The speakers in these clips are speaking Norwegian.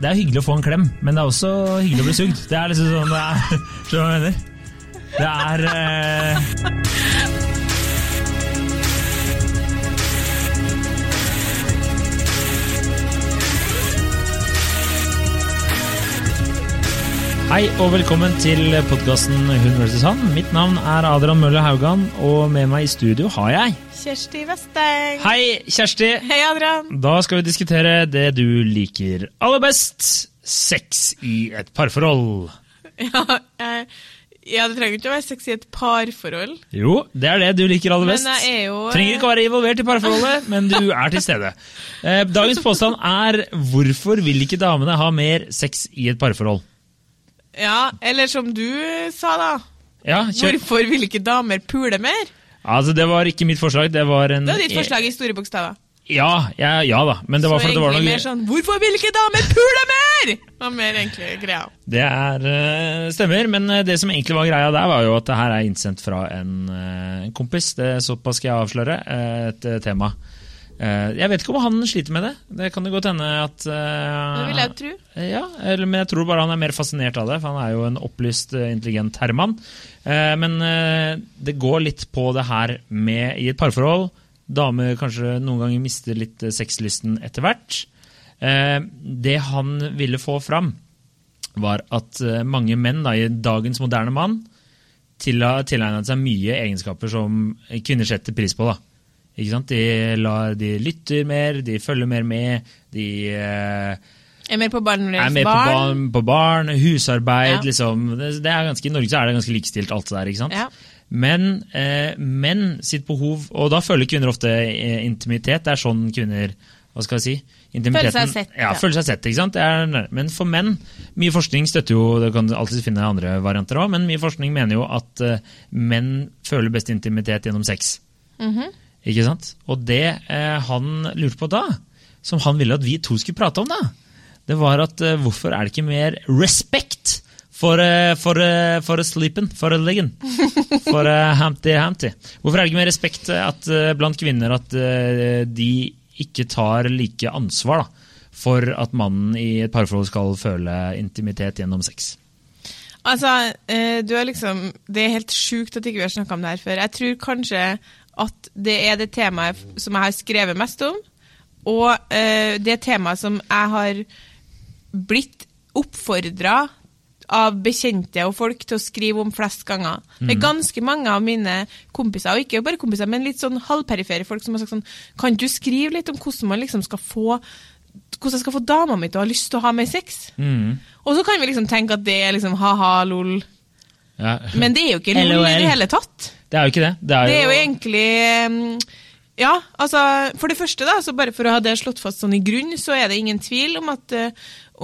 det er hyggelig å få en klem, men det er også hyggelig å bli sugd. Det er liksom sånn det er, Skjønner du hva jeg mener? Det er eh, Hei og velkommen til podkasten Hun vs. han. Mitt navn er Adrian Mølle Haugan, og med meg i studio har jeg Kjersti Vesteng. Hei, Kjersti! Hei, Adrian. Da skal vi diskutere det du liker aller best. Sex i et parforhold. Ja, eh, ja, det trenger ikke å være sex i et parforhold. Jo, det er det du liker aller Men best. jeg er jo eh, Trenger ikke å være involvert i parforholdet, men du er til stede. Eh, Dagens påstand er hvorfor vil ikke damene ha mer sex i et parforhold? Ja, eller som du sa, da. Ja. Hvorfor vil ikke damer pule mer? Altså, det var ikke mitt forslag, det var en Det var ditt forslag i store bokstaver. Ja, ja, ja da, men det var fordi det var noe mer sånn Hvorfor vil ikke damer pule mer?! Var mer egentlig greia. Det er, eh, stemmer, men eh, det som egentlig var greia der, var jo at det her er innsendt fra en eh, en kompis. Det Såpass skal jeg avsløre. Et tema. Eh, Jeg vet ikke om han sliter med det. Det kan det godt hende at eh, Det vil jeg tro. Ja, eller, men jeg tror bare han er mer fascinert av det, for han er jo en opplyst, eh, intelligent herremann. Men det går litt på det her med i et parforhold. Damer kanskje noen ganger mister litt sexlysten etter hvert. Det han ville få fram, var at mange menn da, i dagens moderne mann til tilegnet seg mye egenskaper som kvinner setter pris på. da. De, lar, de lytter mer, de følger mer med, de eh, Er mer på barn når det er gjelder med på barn. barn, på barn husarbeid Ja. liksom. Det, det ganske, I Norge så er det ganske likestilt, alt det der. ikke sant? Ja. Men eh, menn sitt behov Og da føler kvinner ofte eh, intimitet. Det er sånn kvinner hva skal jeg si? Føler seg sett, Ja, ja. føler seg sett, ikke sant? Det er, men for menn Mye forskning støtter jo Det kan alltid finne andre varianter òg, men mye forskning mener jo at eh, menn føler best intimitet gjennom sex. Mhm. Ikke sant? Og det eh, han lurte på da, som han ville at vi to skulle prate om da, det var at eh, hvorfor er det ikke mer respekt for, eh, for, eh, for sleepen, for leggen, for Hampty Hampty? Hvorfor er det ikke mer respekt eh, at, eh, blant kvinner at eh, de ikke tar like ansvar da, for at mannen i et parforhold skal føle intimitet gjennom sex? Altså, eh, du er liksom Det er helt sjukt at ikke vi har snakka om det her før. Jeg tror kanskje at det er det temaet som jeg har skrevet mest om, og eh, det temaet som jeg har blitt oppfordra av bekjente og folk til å skrive om flest ganger. Det er ganske mange av mine kompiser, og ikke bare kompiser, men litt sånn halvperifere folk som har sagt sånn Kan du skrive litt om hvordan man liksom skal få hvordan jeg skal få dama mi til å ha lyst til å ha mer sex? Og så kan vi liksom tenke at det er liksom ha-ha, lol. Ja. Men det er jo ikke lol i det hele tatt. Det er jo ikke det. Det er, Det er jo egentlig Ja, altså For det første, da, så bare for å ha det slått fast sånn i grunn, så er det ingen tvil om at, eh,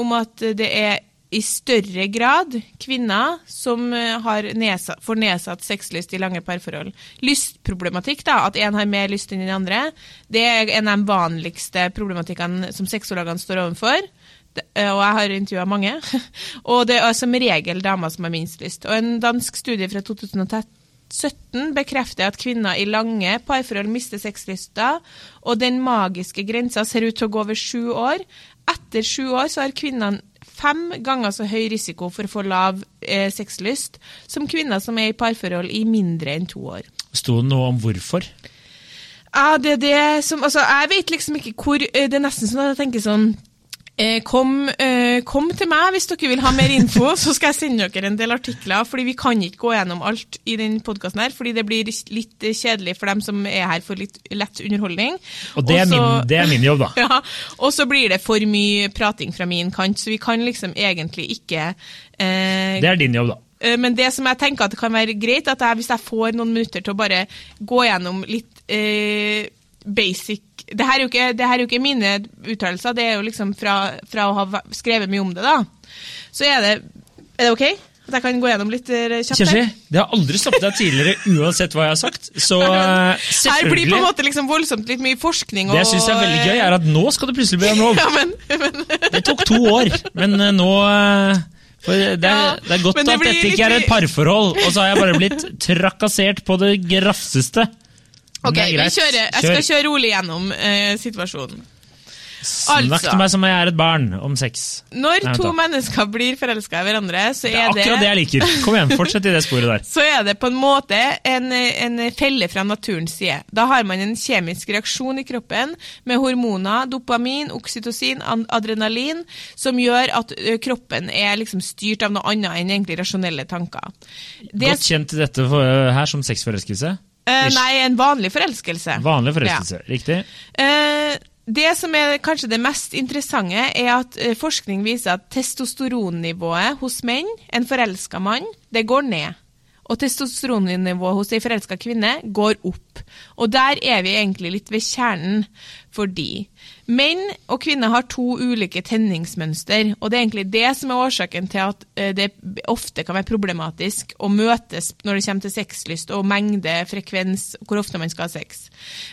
om at det er i større grad kvinner som eh, har nedsatt, får nedsatt sexlyst i lange parforhold. Lystproblematikk, da, at en har mer lyst enn den andre, det er en av de vanligste problematikkene som sexologene står overfor. Eh, Og jeg har intervjua mange. Og det er som regel damer som har minst lyst. Og en dansk studie fra 2017 bekrefter at kvinner i lange parforhold mister sexlysta, og den magiske grensa ser ut til å gå over sju år. Etter sju år så har kvinnene fem ganger så høy risiko for å få lav eh, sexlyst som kvinner som er i parforhold i mindre enn to år. Sto det noe om hvorfor? Ja, det er det som Altså, jeg vet liksom ikke hvor eh, Det er nesten sånn at jeg tenker sånn kom, eh, kom til meg hvis dere vil ha mer info, så skal jeg sende dere en del artikler. fordi vi kan ikke gå gjennom alt i den podkasten her, fordi det blir litt eh, kjedelig for dem som er her for litt lett underholdning. Og det er, Også- min, det er min jobb, da. ja, og så blir det for mye prating fra min kant, så vi kan liksom egentlig ikke eh, Det er din jobb, da. Eh, Men det som jeg tenker at det kan være greit, at jeg, hvis jeg får noen minutter til å bare gå gjennom litt eh, basic det her, er jo ikke, det her er jo ikke mine uttalelser, det er jo liksom fra, fra å ha skrevet mye om det, da. Så er det Er det ok? At jeg kan gå gjennom litt eh, kjapt? Kjersti, det har aldri stoppet deg tidligere uansett hva jeg har sagt. Så selvfølgelig Her blir på en måte liksom voldsomt litt mye forskning og Det jeg syns er veldig gøy, er at nå skal du plutselig bli om. Ja, men, men Det tok to år, men eh, nå eh, for det, er, Ja, det er godt det at dette ikke er et parforhold, og så har jeg bare blitt trakassert på det grafseste. Ok, vi kjører, jeg skal kjøre rolig gjennom eh, situasjonen. Snakk Altså. til meg som om jeg er et barn om sex. Når Nei, vent to da. mennesker blir forelska i hverandre, så Det er er det, akkurat det jeg liker. Kom igjen, fortsett i det sporet der. så er det på en måte en, en felle fra naturens side. Da har man en kjemisk reaksjon i kroppen med hormoner, dopamin, oksytocin, an- adrenalin, som gjør at ø, kroppen er liksom styrt av noe annet enn egentlig rasjonelle tanker. Det, Godt kjent dette for, her som sexforelskelse. Eh, nei, en vanlig forelskelse. Vanlig forelskelse, riktig. Eh, det som er kanskje det mest interessante, er at eh, forskning viser at testosteronnivået hos menn, en forelska mann, det går ned. Og testosteronnivået hos ei forelska kvinne går opp. Og der er vi egentlig litt ved kjernen, fordi menn og kvinner har to ulike tenningsmønster, og det er egentlig det som er årsaken til at eh, det ofte kan være problematisk å møtes når det kommer til sexlyst og mengde, frekvens, hvor ofte man skal ha sex.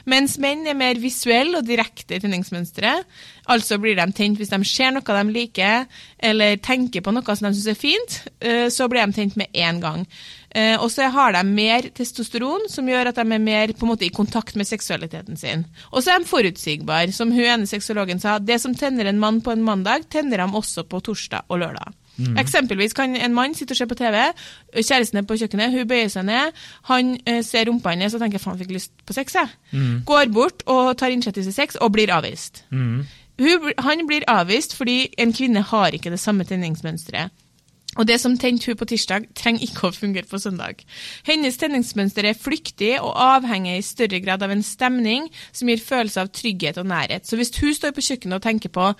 Mens menn er mer visuelle og direkte i tenningsmønsteret, altså blir de tent hvis de ser noe de liker, eller tenker på noe som de syns er fint, eh, så blir de tent med en gang. Eh, og så har de mer testosteron, som gjør at de er mer måte i kontakt med seksualiteten sin. Og så er de forutsigbare. Som hun ene sexologen sa, det som tenner en mann på en mandag, tenner ham også på torsdag og lørdag. Eksempelvis kan en mann sitte og se på TV, kjæresten er på kjøkkenet, hun bøyer seg ned, han eh, ser rumpa hennes og tenker faen, fikk lyst på sex, jeg. Går bort og tar initiativ til sex og blir avvist. Mm. Hun, han blir avvist fordi en kvinne har ikke det samme tenningsmønsteret. Og det som tente hun på tirsdag, trenger ikke å fungere på søndag. Hennes tenningsmønster er flyktig og avhenger i større grad av en stemning som gir følelse av trygghet og nærhet. Så hvis hun står på kjøkkenet og tenker på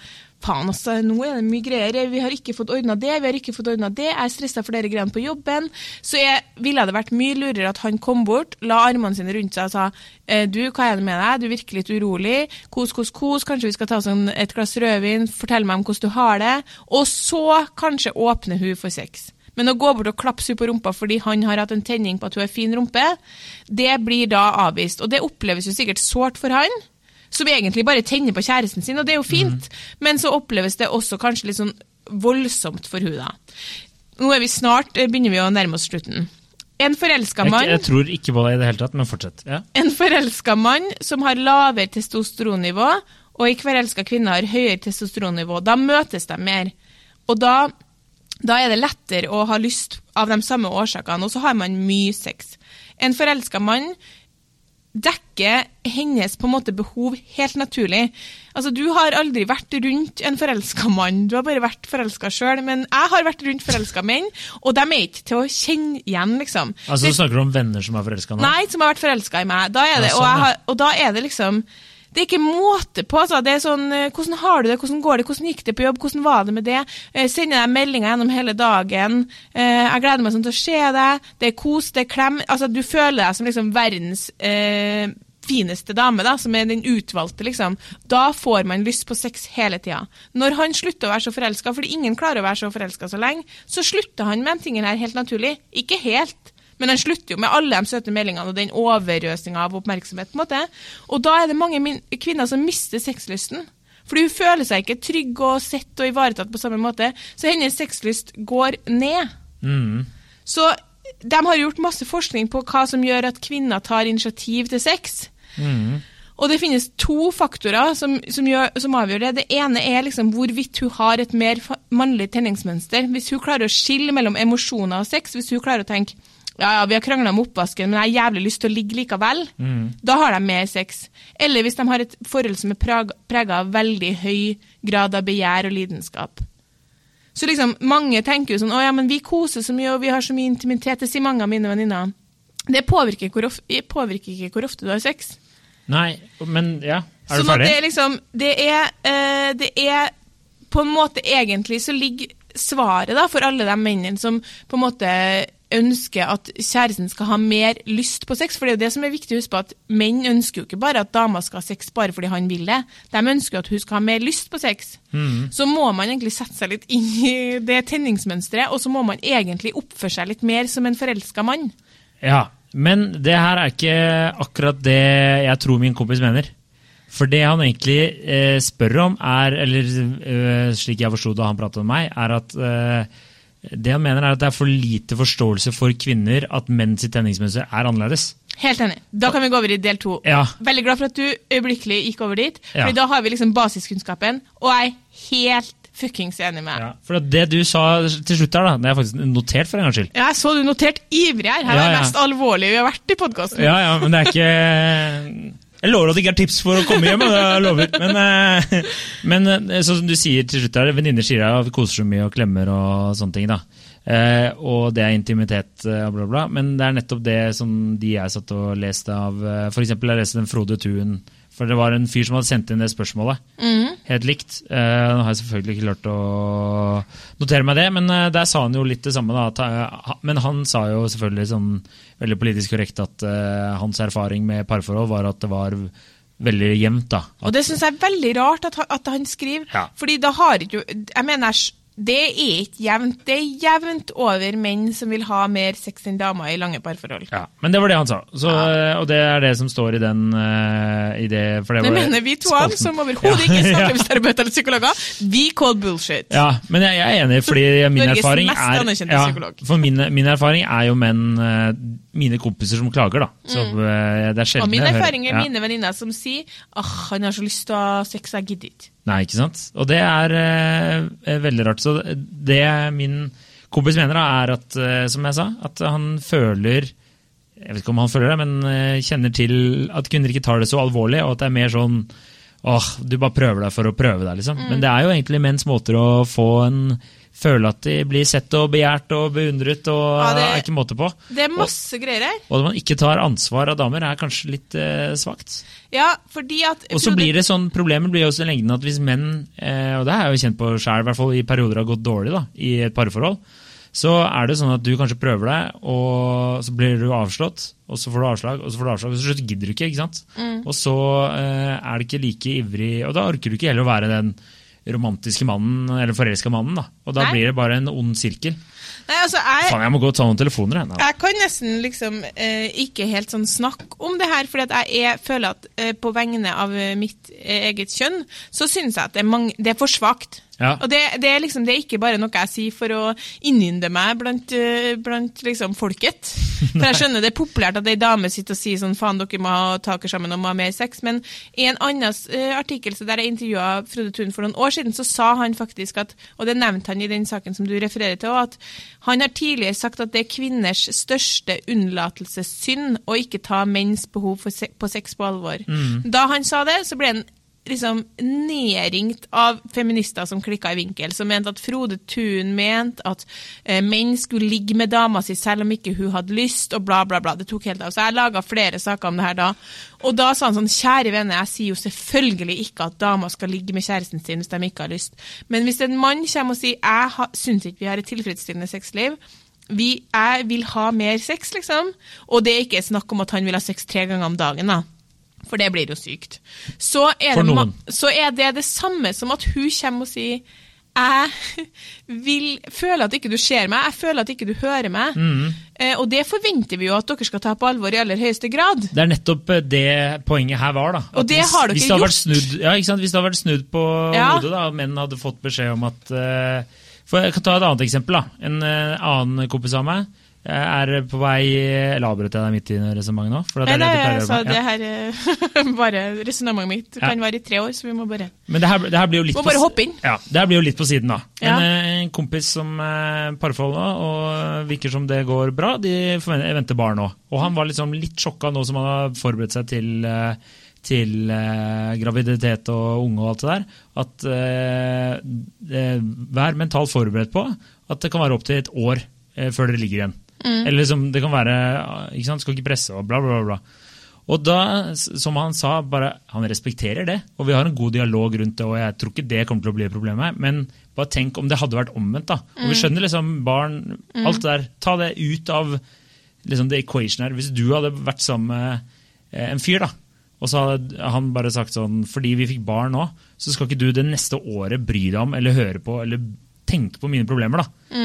faen, altså, nå er det mye greier, vi har ikke fått ordna det, vi har ikke fått ordna det, jeg er stressa for dere greiene på jobben, så jeg, ville det vært mye lurere at han kom bort, la armene sine rundt seg og sa eh, du, hva er det med deg, du virker litt urolig, kos, kos, kos, kanskje vi skal ta oss et glass rødvin, fortell meg om hvordan du har det, og så kanskje åpne hun for sex. Men å gå bort og klappe henne på rumpa fordi han har hatt en tenning på at hun har fin rumpe, det blir da avvist. Og det oppleves jo sikkert sårt for han, som egentlig bare tenner på kjæresten sin, og det er jo fint, men så oppleves det også kanskje litt sånn voldsomt for hun da. Nå er vi snart, eh, begynner vi å nærme oss slutten. En forelska mann jeg tror ikke på deg i det hele tatt, men fortsett. Ja. en forelska mann som har lavere testosteronnivå, og ei forelska kvinne har høyere testosteronnivå, da møtes de mer. Og da, da er det lettere å ha lyst av de samme årsakene, og så har man mye sex. En forelska mann dekker hennes på en måte behov helt naturlig. Altså, Du har aldri vært rundt en forelska mann, du har bare vært forelska sjøl. Men jeg har vært rundt forelska menn, og de er ikke til å kjenne igjen, liksom. Altså, Du snakker om venner som er forelska nå? Nei, som har vært forelska i meg. Da er det, og, sånn, har, og da er det liksom Det er ikke måte på. Altså. Det er sånn eh, Hvordan har du det? Hvordan går det? Hvordan gikk det på jobb? Hvordan var det med det? Eh, sender deg meldinger gjennom hele dagen. Eh, jeg gleder meg sånn til å se deg. Det er kos, det er klem. Altså, du føler deg som liksom verdens eh, fineste dame, da, som er den utvalgte, liksom. Da får man lyst på sex hele tida. Når han slutter å være så forelska, fordi ingen klarer å være så forelska så lenge, så slutter han med de tingene her helt naturlig. Ikke helt. Men den slutter jo med alle de søte meldingene og den overøsinga av oppmerksomhet. på en måte. Og da er det mange kvinner som mister sexlysten. Fordi hun føler seg ikke trygg og sett og ivaretatt på samme måte. Så hennes sexlyst går ned. Mm. Så de har gjort masse forskning på hva som gjør at kvinner tar initiativ til sex. Mm. Og det finnes to faktorer som, som, gjør, som avgjør det. Det ene er liksom hvorvidt hun har et mer mannlig tenningsmønster. Hvis hun klarer å skille mellom emosjoner og sex, hvis hun klarer å tenke ja, ja, vi har krangla om oppvasken, men jeg har jævlig lyst til å ligge likevel. Da har de mer sex. Eller hvis de har et forhold som er prega av veldig høy grad av begjær og lidenskap. Så liksom, mange tenker jo sånn, å ja, men vi koser så mye, og vi har så mye intimitet, det sier mange av mine venninner. Det påvirker, hvor of påvirker ikke hvor ofte du har sex. Nei, men ja. Er du Sånn ferdig? det er liksom Det er, eh, det er på en måte egentlig så ligger svaret da for alle de mennene som på en måte ønsker at kjæresten skal ha mer lyst på sex. For det er jo det som er viktig å huske på, at menn ønsker jo ikke bare at dama skal ha sex bare fordi han vil det. De ønsker at hun skal ha mer lyst på sex. Så må man egentlig sette seg litt inn i det tenningsmønsteret, og så må man egentlig oppføre seg litt mer som en forelska mann. Ja, men det her er ikke akkurat det jeg tror min kompis mener. For det han egentlig eh, spør om, er, eller eh, slik jeg forsto da han pratet med meg, er at eh, det han mener er at det er for lite forståelse for kvinner at menn sitt tenningsmønster er annerledes. Helt enig. Da kan vi gå over i del to. Ja. Veldig glad for at du øyeblikkelig gikk over dit, Ja. Fordi da har vi liksom basiskunnskapen, og jeg er helt fuckings enig med. Ja, for det du sa til slutt her, da, det er faktisk notert for en gangs skyld. Ja, jeg så du notert ivrig her. Her er Ja, det mest alvorlige vi har vært i podkasten. Ja, ja, men det er ikke Jeg lover at det ikke er tips for å komme hjem. Men, eh, men eh, som du sier til slutt venninner sier at vi koser så mye og klemmer og sånne ting. da. Eh, og det er intimitet bla, bla. Men det er nettopp det som de jeg satt og leste av F.eks. Jeg leste den Frode Tuen. For det var en fyr som hadde sendt inn det spørsmålet. Helt likt. Eh, nå har jeg selvfølgelig ikke klart å notere meg det, men eh, der sa han jo litt det samme. da. At, eh, men han sa jo selvfølgelig sånn veldig politisk korrekt at eh, hans erfaring med parforhold var at det var veldig jevnt. da. Og det syns jeg er veldig rart at, han- at han skriver, Ja. fordi da har ikke Jeg mener, det er ikke jevnt. Det er jevnt over menn som vil ha mer sex enn damer i lange parforhold. Ja, Men det var det han sa. Så, ja. Og det er det som står i den uh, i det, for det Det mener vi to av, som overhodet ikke Ja, snakker med terapeuter eller psykologer. Vi call bullshit. Ja, men jeg, jeg er enig, fordi min Norges erfaring er ja. For min, min erfaring er jo menn eh, Mine kompiser som klager, da. Så mm. det er sjelden. Og min erfaringer, erfaring er ja. mine venninner som sier åh, han har så lyst til å ha sex, jeg gidder ikke. Nei, ikke sant? Og det er eh, veldig rart. Så det min kompis mener, da, er at, eh, som jeg sa, at han føler Jeg vet ikke om han føler det, men eh, kjenner til at kvinner ikke tar det så alvorlig, og at det er mer sånn åh, du bare prøver deg for å prøve deg, liksom. Mm. Men det er jo egentlig menns måter å få en Føle at de blir sett og begjært og beundret, og Ja, det- er ikke måte på. Det er masse greier her. Og at man ikke tar ansvar av damer, er kanskje litt eh, svakt. Ja, fordi at Og så blir det sånn, Problemet blir også i lengden at hvis menn, eh, og det har jeg jo kjent på sjøl, i hvert fall i perioder har gått dårlig da, i et parforhold, så er det sånn at du kanskje prøver deg, og så blir du avslått, og så får du avslag, og så får du avslag, og så slutt gidder du ikke. ikke sant? Og så eh, er det ikke like ivrig, og da orker du ikke heller å være den romantiske mannen, eller forelska mannen. da. Og da Nei. blir det bare en ond sirkel. Nei, altså, jeg, Faen, jeg må gå og ta noen telefoner. Jeg. Jeg kan nesten liksom eh, ikke helt sånn snakke om det her, fordi jeg er, føler at eh, på vegne av eh, mitt eh, eget kjønn, så syns jeg at det er, mange, det er for svakt. Ja. Og det, det, er liksom, det er ikke bare noe jeg sier for å innynde meg blant, eh, blant liksom folket. For jeg skjønner det er populært at ei dame sitter og sier sånn faen, dere må ha taket sammen og må ha mer sex, men i en annen uh, artikkel der jeg intervjua Frode Thun for noen år siden, så sa han faktisk at, og det nevnte han i den saken som du refererer til, at han har tidligere sagt at det er kvinners største unnlatelsessynd å ikke ta menns behov for se på sex på alvor. Da han sa det, så ble han liksom nedringt av feminister som klikka i vinkel, som mente at Frode Thun mente at eh, menn skulle ligge med dama si selv om ikke hun hadde lyst, og bla, bla, bla. Det tok helt av. Så jeg laga flere saker om det her da. Og da sa han sånn, kjære venner, jeg sier jo selvfølgelig ikke at damer skal ligge med kjæresten sin hvis de ikke har lyst. Men hvis en mann kommer og sier jeg syns ikke vi har et tilfredsstillende sexliv, vi, jeg vil ha mer sex, liksom. Og det er ikke snakk om at han vil ha sex tre ganger om dagen, da. For det blir jo sykt. Så er, det, så er det det samme som at hun kommer og sier jeg vil føler at ikke du ser meg, jeg føler at ikke du hører meg. Mm. Eh, og det forventer vi jo at dere skal ta på alvor i aller høyeste grad. Det er nettopp eh, det poenget her var. da. Og det hvis, har dere hvis det gjort. Snudd, ja, ikke sant? Hvis det hadde vært snudd på Ja. hodet, da, og menn hadde fått beskjed om at uh, for Jeg kan ta et annet eksempel. da. En uh, annen kompis av meg eh, er på vei Eller avbrøt jeg deg midt i resonnementet nå? For det Nei, det altså, gjøre. det her eh, bare Resonnementet mitt Ja. kan være i tre år, så vi må bare Men det her, det her blir jo litt Må på, bare hoppe inn. Ja, det her blir jo litt på siden, da. Ja. Eh, en kompis som er parforhold nå, og virker som det går bra, de venter barn nå. Og han var liksom litt sjokka nå som han har forberedt seg til, eh, til eh, graviditet og unge og alt det der, at eh, eh, vær mentalt forberedt på at det kan være opptil et år eh, før dere ligger igjen. Eller liksom, det kan være ikke sant, Skal ikke presse og bla, bla, bla. Og da, som han sa, bare, han respekterer det, og vi har en god dialog rundt det, og jeg tror ikke det kommer til å bli et problem men bare tenk om det hadde vært omvendt, da. Og vi skjønner liksom barn, alt det der, ta det ut av liksom the equation her. Hvis du hadde vært sammen med eh, en fyr, da, og så hadde han bare sagt sånn, fordi vi fikk barn nå, så skal ikke du det neste året bry deg om, eller høre på, eller tenke på mine problemer, da.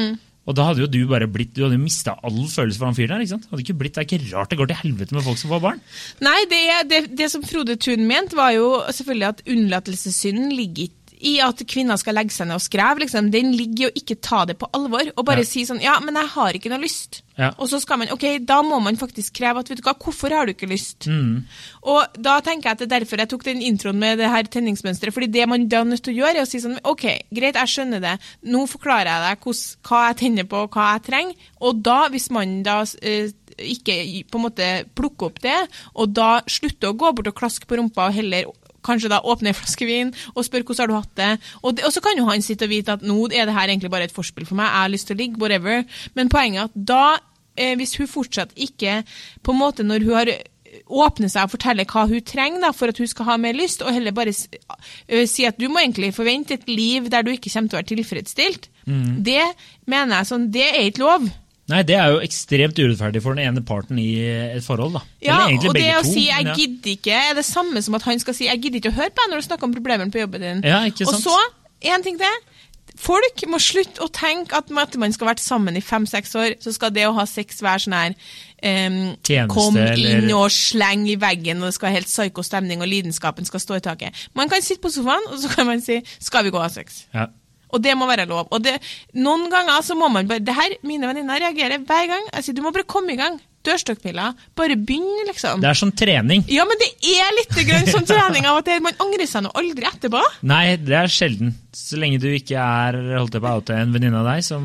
Og da hadde jo du bare blitt, du hadde jo mista all følelse for han fyren der. ikke sant? Hadde ikke blitt, Det er ikke rart det går til helvete med folk som får barn. Nei, det, det, det som Frode Thun mente, var jo selvfølgelig at unnlatelsessynden ligger ikke i at kvinner skal legge seg ned og skreve, liksom, den ligger i å ikke ta det på alvor. Og bare Ja. si sånn Ja, men jeg har ikke noe lyst. Ja. Og så skal man Ok, da må man faktisk kreve at Vet du hva, hvorfor har du ikke lyst? Mm. Og da tenker jeg at det er derfor jeg tok den introen med det her tenningsmønsteret. fordi det man da er nødt til å gjøre, er å si sånn Ok, greit, jeg skjønner det. Nå forklarer jeg deg hos, hva jeg tenner på, og hva jeg trenger. Og da, hvis man da eh, ikke på en måte plukker opp det, og da slutter å gå bort og klaske på rumpa og heller Kanskje da åpne en flaske vin og spørre hvordan har du hatt det. Og, det, og så kan jo han sitte og vite at nå er det her egentlig bare et forspill for meg, jeg har lyst til å ligge, whatever. Men poenget er at da, eh, hvis hun fortsatt ikke på en måte Når hun har åpne seg og fortelle hva hun trenger da, for at hun skal ha mer lyst, og heller bare si at du må egentlig forvente et liv der du ikke kommer til å være tilfredsstilt. Mm. Det mener jeg sånn, det er ikke lov. Nei, det er jo ekstremt urettferdig for den ene parten i et forhold, da. Ja, og det å to. si 'jeg ja. gidder ikke', er det samme som at han skal si 'jeg gidder ikke å høre på deg når du snakker om problemene på jobben din'. Ja, ikke sant? og så, en ting til. Folk må slutte å tenke at med at man skal ha vært sammen i fem-seks år, så skal det å ha sex være sånn her um, Tjeneste, Kom inn eller- og sleng i veggen, og det skal være helt psyko stemning, og lidenskapen skal stå i taket. Man kan sitte på sofaen, og så kan man si 'skal vi gå og ha sex'? Ja. Og det må være lov. Og det, noen ganger så må man bare det her, Mine venninner reagerer hver gang. Jeg sier du må bare komme i gang. Dørstokkpiller. Bare begynn, liksom. Det er som trening. Ja, men det er litt grann som trening av at man angrer seg nå aldri etterpå. Nei, det er sjelden. Så lenge du ikke er holdt på å oute en venninne av deg som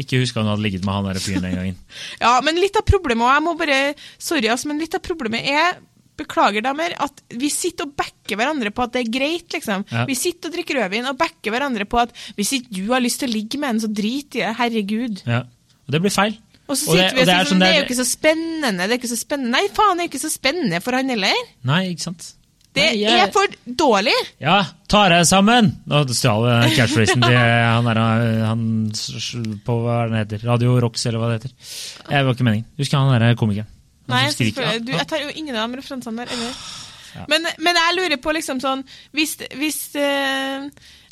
ikke huska hun hadde ligget med han der fyren den gangen. Ja, men litt av problemet, og jeg må bare Sorry, ass, men litt av problemet er Beklager, damer, at vi sitter og backer hverandre på at det er greit, liksom. Ja. Vi sitter og drikker rødvin og backer hverandre på at hvis ikke du har lyst til å ligge med en, så drit i det. Herregud. Ja. Og det blir feil. Og så Og det- sitter vi og og er sier sånn sånn, det er jo ikke så spennende, det er ikke så spennende. Nei, faen, det er ikke så spennende for han heller. Nei, ikke sant? Det Nei, jeg- er for dårlig. Ja, ta deg sammen! Nå stjal jeg catchphrasen til han der han s- s- på hva den heter. Radio Rocks, eller hva det heter. Det var ikke meningen. Husker han der komikeren? Nei, selvfølgelig. Du, jeg tar jo ingen av de referansene der. Eller? Men, men jeg lurer på liksom sånn Hvis, hvis eh,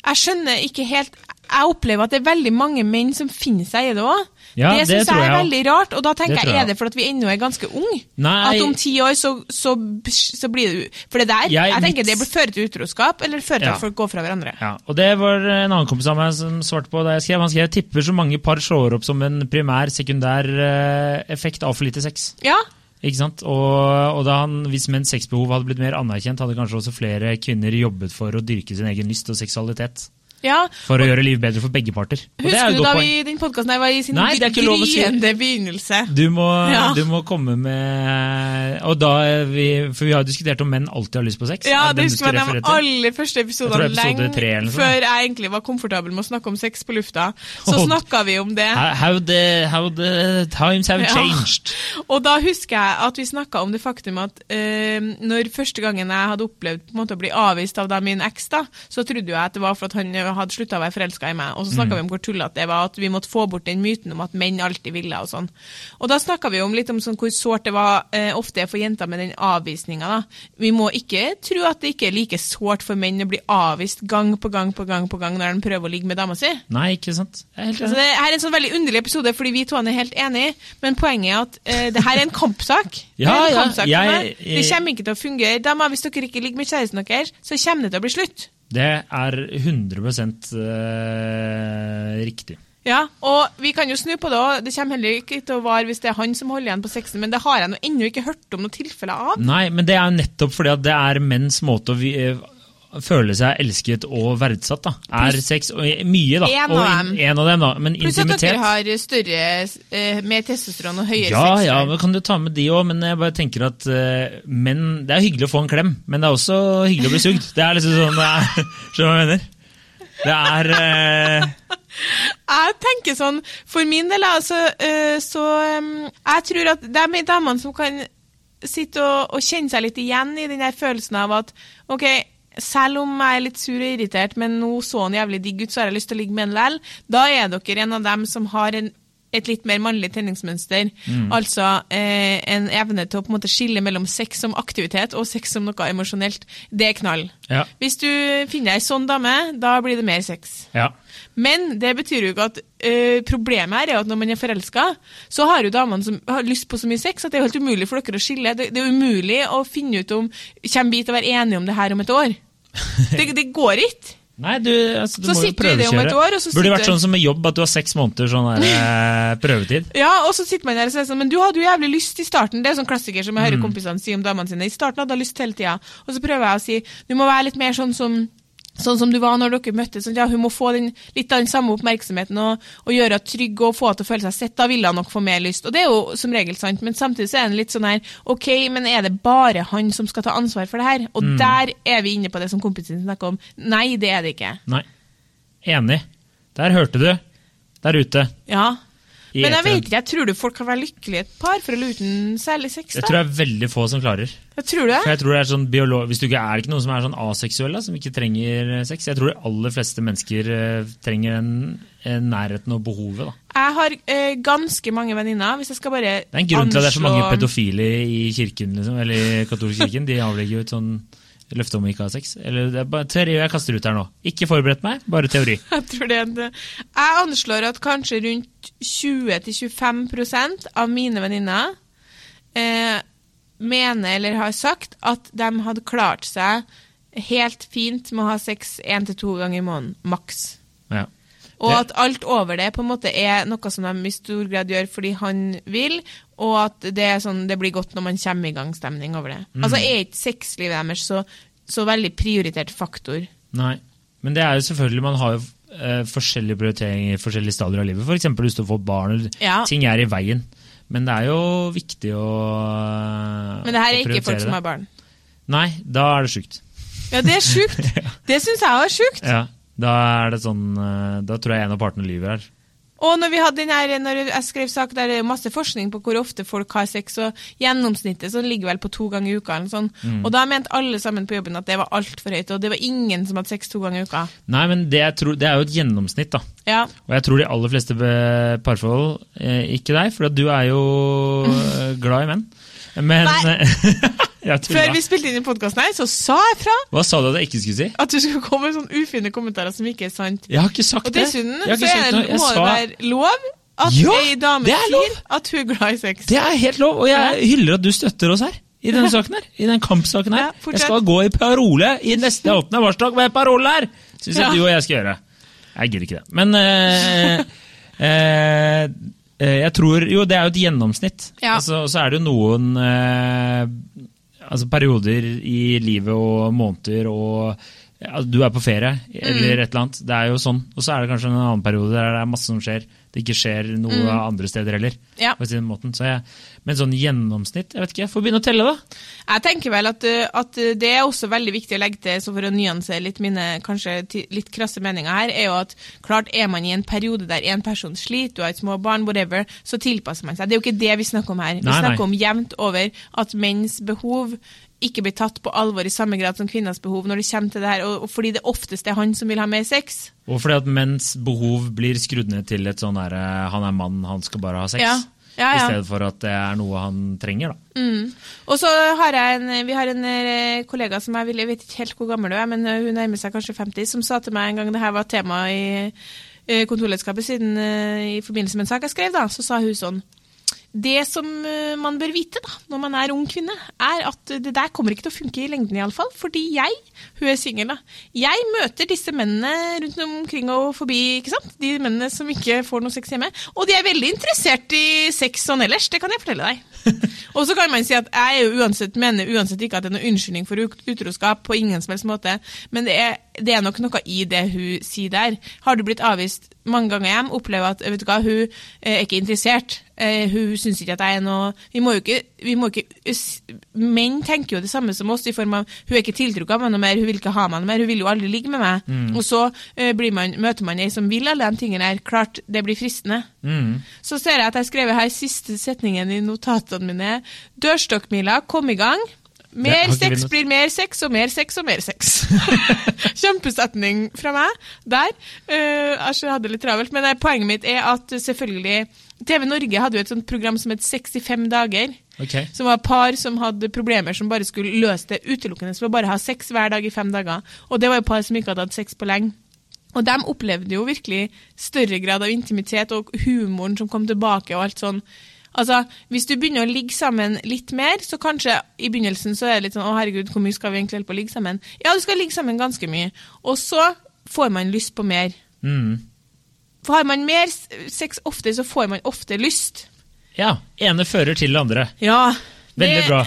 Jeg skjønner ikke helt Jeg opplever at det er veldig mange menn som finner seg i det òg. Ja, det syns jeg er jeg veldig rart. Og da tenker jeg, jeg er det for at vi ennå er ganske unge? Nei. At om ti år så, så, så blir det For det der, Jeg- jeg, tenker mitt- det fører føre til utroskap, eller fører til Ja. at folk går fra hverandre. Ja, og det var en annen kompis av meg som svarte på det jeg skrev. Han skrev tipper så mange par slår opp som en primær, sekundær eh, effekt av for lite sex. Ja, Ikke sant? Og, og han, hvis menns sexbehov hadde blitt mer anerkjent, hadde kanskje også flere kvinner jobbet for å dyrke sin egen lyst og seksualitet. Ja. For å gjøre livet bedre for begge parter. Og det er Husker du da vi, den podkasten var i sin Nei, det er ikke lov å si. gryende begynnelse? Du må, Ja. du må komme med Og da vi, For vi har diskutert om menn alltid har lyst på sex. Ja, det husker jeg de aller første episodene episode lenge før jeg egentlig var komfortabel med å snakke om sex på lufta. Så Oh. snakka vi om det. How, the, how the times have Ja. changed. Og da husker jeg at vi snakka om det faktum at eh, når første gangen jeg hadde opplevd måte å bli avvist av da min eks, da, så trodde jeg at det var for at han hadde slutta å være forelska i meg. Og så Mm. vi om hvor tullete det var, at vi måtte få bort den myten om at menn alltid ville og sånn. Og da snakka vi om litt om sånn hvor sårt det var eh, ofte for jenter med den avvisninga. Vi må ikke tro at det ikke er like sårt for menn å bli avvist gang på gang på gang på gang når de prøver å ligge med dama si. Nei, ikke sant? Helt Altså, det her er en sånn veldig underlig episode, fordi vi to er helt enige, men poenget er at eh, det her er en kampsak. Ja, det, en kampsak jeg- meg. Det kommer ikke til å fungere. Damer, hvis dere ikke ligger med kjæresten deres, så kommer det til å bli slutt. Det er 100 eh, riktig. Ja, og vi kan jo snu på det òg. Det kommer heller ikke til å vare hvis det er han som holder igjen på sexen, men det har jeg nå ennå ikke hørt om noen tilfeller av. Nei, men det er jo nettopp fordi at det er menns måte å føle seg elsket og verdsatt. da. Er sex og mye, da. En av dem. En av dem, da. Men Pluss at dere har større, eh, mer testosteron og høyere Ja, sex. ja, men kan du ta med de òg, men jeg bare tenker at eh, menn Det er hyggelig å få en klem, men det er også hyggelig å bli sugd. Det er liksom sånn det er, Skjønner du hva jeg mener? Det er eh, Jeg tenker sånn, for min del, altså, eh, så Jeg tror at det er de damene som kan sitte og, og kjenne seg litt igjen i den der følelsen av at OK, selv om jeg er litt sur og irritert, men nå så han jævlig digg ut, så har jeg lyst til å ligge med en lell, da er dere en av dem som har en et litt mer mannlig tenningsmønster. Altså eh, en evne til å på en måte skille mellom sex som aktivitet og sex som noe emosjonelt. Det er knall. Ja. Hvis du finner ei sånn dame, da blir det mer sex. Ja. Men det betyr jo ikke at øh, problemet her er at når man er forelska, så har jo damene som har lyst på så mye sex at det er helt umulig for dere å skille. Det, det er umulig å finne ut om Kommer vi til å være enige om det her om et år? Det, det går ikke. Nei, du, altså, du Så må jo prøvekjøre. år, Burde det vært sånn som med jobb, at du har seks måneder sånn der, eh, prøvetid. Ja, og så sitter man der og sier sånn, men du hadde jo jævlig lyst i starten. Det er sånn klassiker som jeg hører kompisene si om damene sine. I starten hadde jeg lyst hele tida. Og så prøver jeg å si du må være litt mer sånn som Sånn som du var når dere møttes. Sånn, ja, hun må få den, litt av den samme oppmerksomheten og, og gjøre henne trygg og få henne til å føle seg sett. Da vil hun nok få mer lyst. Og det er jo som regel sant, men samtidig så er det litt sånn her OK, men er det bare han som skal ta ansvar for det her? Og der er vi inne på det som kompisen din snakker om. Nei, det er det ikke. Nei. Enig. Der hørte du. Der ute. Ja. I Men jeg vet ikke, jeg tror du folk kan være lykkelige et par for eller uten særlig sex? Det Jeg tror jeg er veldig få som klarer. Jeg tror det. For jeg tror det er sånn biolog... Hvis du ikke er det ikke noen som er sånn aseksuelle, som ikke trenger eh, sex. Jeg tror de aller fleste mennesker eh, trenger en, en nærheten og behovet. da. Jeg har eh, ganske mange venninner. Hvis jeg skal bare Det er en grunn til at det er så mange pedofile i kirken, liksom, eller i katolsk kirken. De avlegger jo et sånn løfte om å ikke ha sex. Eller det er bare teori jeg kaster ut her nå. Ikke forberedt meg, bare teori. Jeg tror det er en, Jeg anslår at kanskje rundt 20-25% av mine venninner eh, mener eller har sagt at de hadde klart seg helt fint med å ha sex én til to ganger i måneden, maks. Ja. Og at alt over det på en måte er noe som de i stor grad gjør fordi han vil, og at det, sånn, det blir godt når man kommer i gang stemning over det. Mm. Altså er ikke sexlivet deres så, så veldig prioritert faktor. Nei. Men det er jo selvfølgelig, man har jo eh, forskjellige prioriteringer i forskjellige stadier av livet. F.eks. lyst til å få barn, eller Ja. ting er i veien. Men det er jo viktig å prioritere Men det her er ikke folk som har barn. Nei, da er det sjukt. Ja, det er sjukt. Det syns jeg òg er sjukt. Ja, da er det sånn eh, Da tror jeg en av partene lyver her. Og når her, når jeg skrev sak der det er masse forskning på hvor ofte folk har sex, og gjennomsnittet så ligger vel på to ganger i uka. Eller sånn. Mm. Og da mente alle sammen på jobben at det var altfor høyt, og det var ingen som hadde sex to ganger i uka. Nei, men det, tror, det er jo et gjennomsnitt, da. Ja, Og jeg tror de aller fleste parforhold eh, Ikke deg, for du er jo eh, glad i menn. Men Nei. Før vi spilte inn i podkasten her, så sa jeg fra Hva sa du at jeg ikke skulle si? at du skulle komme med sånne ufine kommentarer som ikke er sant. Jeg har ikke sagt Og det. dessuten Jeg har så er det, må det være lov at Ja, ei dame det er sier at hun er glad i sex. Det er helt lov, og jeg hyller at du støtter oss her. I denne saken her, i den kampsaken her. Ja, jeg skal gå i parole i neste åttende varsdag med parole her! Syns jeg Ja. du og jeg skal gjøre. Jeg gidder ikke det. Men øh, øh, jeg tror Jo, det er jo et gjennomsnitt. Ja. Altså, og så er det jo noen eh, altså perioder i livet og måneder og ja, du er på ferie eller et eller annet. Det er jo sånn. Og så er det kanskje en annen periode der det er masse som skjer. Det ikke skjer noe andre steder heller. Ja. på sin måten. Så jeg, men sånn gjennomsnitt, jeg vet ikke, får begynne å telle, da. Jeg tenker vel at, at det er også veldig viktig å legge til, så for å nyansere litt mine kanskje litt krasse meninger her, er jo at klart er man i en periode der en person sliter, du har et små barn, whatever, så tilpasser man seg. Det er jo ikke det vi snakker om her. Vi Nei, nei. snakker om jevnt over at menns behov ikke blir tatt på alvor i samme grad som kvinners behov når det kommer til det her, og, og fordi det oftest er han som vil ha mer sex. Og fordi at menns behov blir skrudd ned til et sånn derre han er mann, han skal bare ha sex. Ja. Ja, I stedet for at det er noe han trenger, da. Og så har jeg en, vi har en eh, kollega som jeg, vil, jeg vet ikke helt hvor gammel du er, men eh, hun nærmer seg kanskje 50, som sa til meg en gang det her var tema i kontorledskapet siden eh, i forbindelse med en sak jeg skrev, da, så sa hun sånn det som eh, man bør vite da, når man er ung kvinne, er at det der kommer ikke til å funke i lengden iallfall. Fordi jeg, hun er singel, da, jeg møter disse mennene rundt omkring og forbi, ikke sant? De mennene som ikke får noe sex hjemme. Og de er veldig interessert i sex sånn ellers, det kan jeg fortelle deg. og så kan man si at jeg jo uansett, mener uansett ikke at det er noen unnskyldning for utroskap på ingen som helst måte, men det er, det er nok noe i det hun sier der. Har du blitt avvist mange ganger hjem, opplever at vet du hva, hun eh, er ikke interessert. Eh, hun syns ikke at jeg er noe Vi må jo ikke, vi må ikke Menn tenker jo det samme som oss, i form av hun er ikke tiltrukket av meg noe mer, hun vil ikke ha meg noe mer, hun vil jo aldri ligge med meg. Og så eh, blir man, møter man ei som vil alle de tingene her. Klart det blir fristende. Mm. Så ser jeg at jeg har skrevet her siste setningen i notatene mine. Dørstokkmila, kom i gang. Mer sex blir mer sex, og mer sex og mer sex. Kjempesetning fra meg der. Uh, jeg hadde litt travelt, men poenget mitt er at selvfølgelig TV Norge hadde jo et sånt program som het 65 dager. Ok. Som var par som hadde problemer som bare skulle løse det utelukkende ved å bare ha sex hver dag i fem dager. Og det var jo par som ikke hadde hatt sex på lenge. Og de opplevde jo virkelig større grad av intimitet og humoren som kom tilbake og alt sånn. Altså, Hvis du begynner å ligge sammen litt mer, så kanskje i begynnelsen så er det litt sånn Å, herregud, hvor mye skal vi egentlig holde på å ligge sammen? Ja, du skal ligge sammen ganske mye. Og så får man lyst på mer. Mm. For har man mer sex ofte, så får man ofte lyst. Ja. Ene fører til det andre. Ja. Veldig det, bra.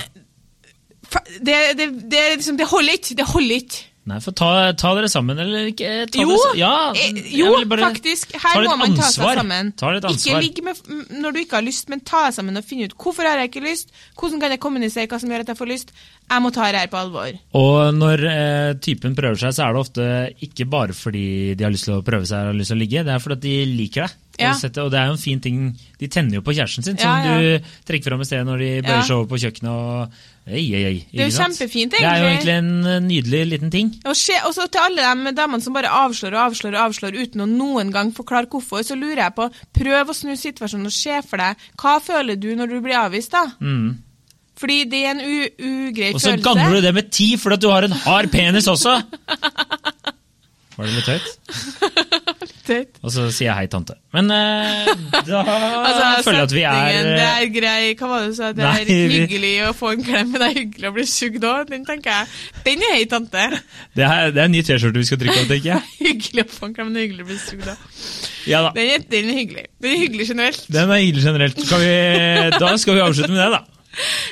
Det, det, det, liksom, det holder ikke. Det holder ikke. Nei, for ta, ta dere sammen, eller ikke? Ta Jo, dere, ja, eh, jo bare- faktisk. Her må man ta seg sammen. Ta Ikke ansvar. ligg med når du ikke har lyst, men ta deg sammen og finne ut hvorfor har jeg ikke lyst, hvordan kan jeg kommunisere hva som gjør at jeg får lyst. Jeg må ta det her på alvor. Og når eh, typen prøver seg, så er det ofte ikke bare fordi de har lyst til å prøve seg og har lyst til å ligge, det er fordi de liker deg. Ja. Og setter- Og det er jo en fin ting De tenner jo på kjæresten sin, som Ja, ja. du trekker fram i sted når de bøyer seg over på kjøkkenet og ei, ei, ei, Det er jo kjempefint, egentlig. Det er jo egentlig. en nydelig liten ting. Og så til alle de damene som bare avslår og avslår og avslår uten å noen gang forklare hvorfor, så lurer jeg på Prøv å snu situasjonen og se for deg hva føler du når du blir avvist, da? Mm. Fordi det er en u ugrei Og så følelse. ganger du det med ti fordi du har en hard penis også! Var det litt høyt? Tøyt. Og så sier jeg hei, tante. Men eh, da Altså, føler jeg at vi er setningen, Det eh, er grei Hva var det du sa? Det Nei, er vi- hyggelig å få en klem, men det er hyggelig å bli sugd òg. Den tenker jeg. Den er hei, tante. det, er, det er en ny T-skjorte vi skal trykke opp, tenker jeg. Hyggelig å få en klem, men det er hyggelig å bli sugd òg. Ja da. Den, er- den er hyggelig. Den er hyggelig generelt. Den er hyggelig generelt. Skal vi, da skal vi avslutte med det, da.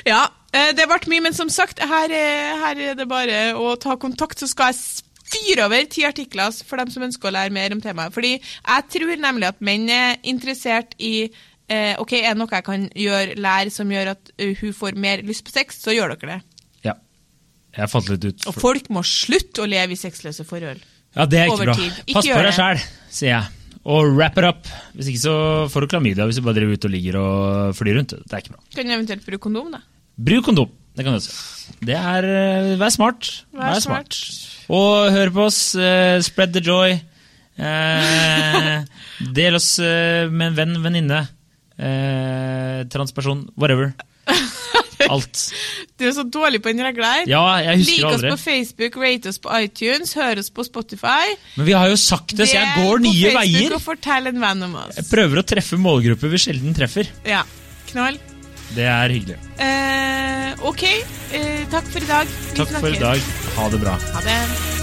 Ja, eh, det ble mye, men som sagt, her, er- her er det bare å ta kontakt, så skal jeg fyre over ti artikler for dem som ønsker å lære mer om temaet. Fordi jeg tror nemlig at menn er interessert i eh, Ok, er det noe jeg kan gjøre, lære, som gjør at hun får mer lyst på sex, så gjør dere det. Ja. Jeg fant litt ut. Og folk må slutte å leve i sexløse forhold. Ja, det er ikke over bra. Ikke Pass på deg sjæl, sier jeg. Og wrap it up. Hvis ikke så får du klamydia hvis du bare driver ut og ligger og flyr rundt. Det er ikke bra. Kan du eventuelt bruke kondom, da? Bruk kondom. Det kan du også. Det er eh, Vær smart. Vær smart. Og hør på oss. Uh, spread the joy. Uh, del oss uh, med en venn, venninne. Transperson. Whatever. Alt. Du er så dårlig på den regla her. Ja, jeg husker Lik det oss på Facebook, rate oss på iTunes, hør oss på Spotify. Men vi har jo sagt det, så jeg går nye veier. Fortell en venn om oss. Jeg prøver å treffe målgrupper vi sjelden treffer. Ja, knall. Det er hyggelig. Eh, ok, eh, takk for i dag. Vi Takk for i dag. Ha det bra. Ha det.